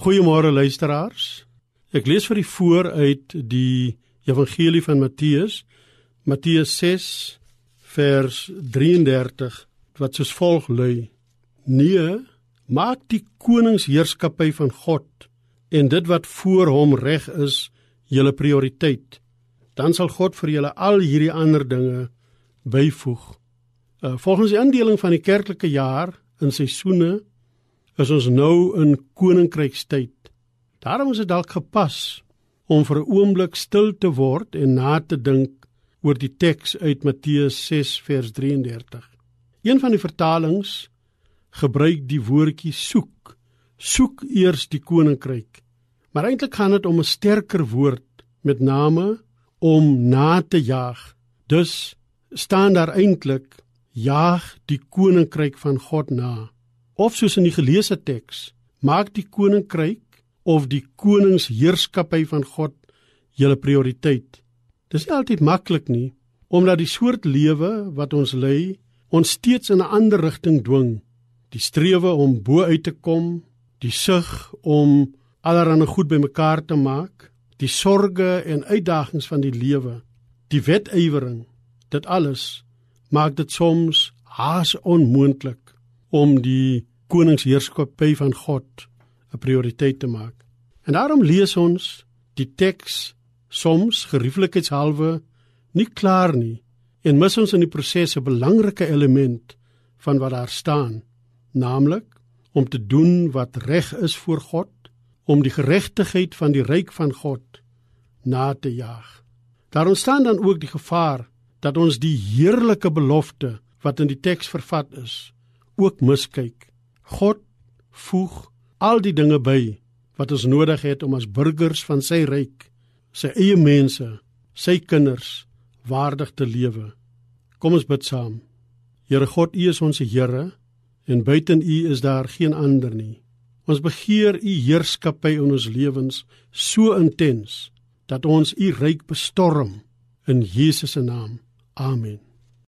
Goeiemôre luisteraars. Ek lees vir u voor uit die Evangelie van Matteus, Matteus 6 vers 33 wat soos volg lui: Nee, maak die koningsheerskappy van God en dit wat voor hom reg is, julle prioriteit. Dan sal God vir julle al hierdie ander dinge byvoeg. Uh, volgens die indeling van die kerklike jaar in seisoene is ons nou in koninkrykstyd. Daarom is dit dalk gepas om vir 'n oomblik stil te word en na te dink oor die teks uit Matteus 6 vers 33. Een van die vertalings gebruik die woordjie soek. Soek eers die koninkryk. Maar eintlik gaan dit om 'n sterker woord met name om na te jaag. Dus staan daar eintlik jaag die koninkryk van God na of soos in die geleesde teks, maak die koninkryk of die koningsheerskappy van God julle prioriteit. Dis nie altyd maklik nie, omdat die soort lewe wat ons lei ons steeds in 'n ander rigting dwing. Die strewe om bo uit te kom, die sug om allerlei goed bymekaar te maak, die sorges en uitdagings van die lewe, die wetywering, dit alles maak dit soms haas onmoontlik om die koningsheerskappy van God 'n prioriteit te maak. En daarom lees ons die teks soms gerieflikheidshalwe nie klaar nie en mis ons in die proses 'n belangrike element van wat daar staan, naamlik om te doen wat reg is voor God, om die geregtigheid van die ryk van God na te jaag. Daar ontstaan dan ook die gevaar dat ons die heerlike belofte wat in die teks vervat is, ook miskyk God voeg al die dinge by wat ons nodig het om as burgers van sy ryk, sy eie mense, sy kinders waardig te lewe. Kom ons bid saam. Here God, U is ons Here en buiten U is daar geen ander nie. Ons begeer U heerskappy in ons lewens so intens dat ons U ryk bestorm in Jesus se naam. Amen.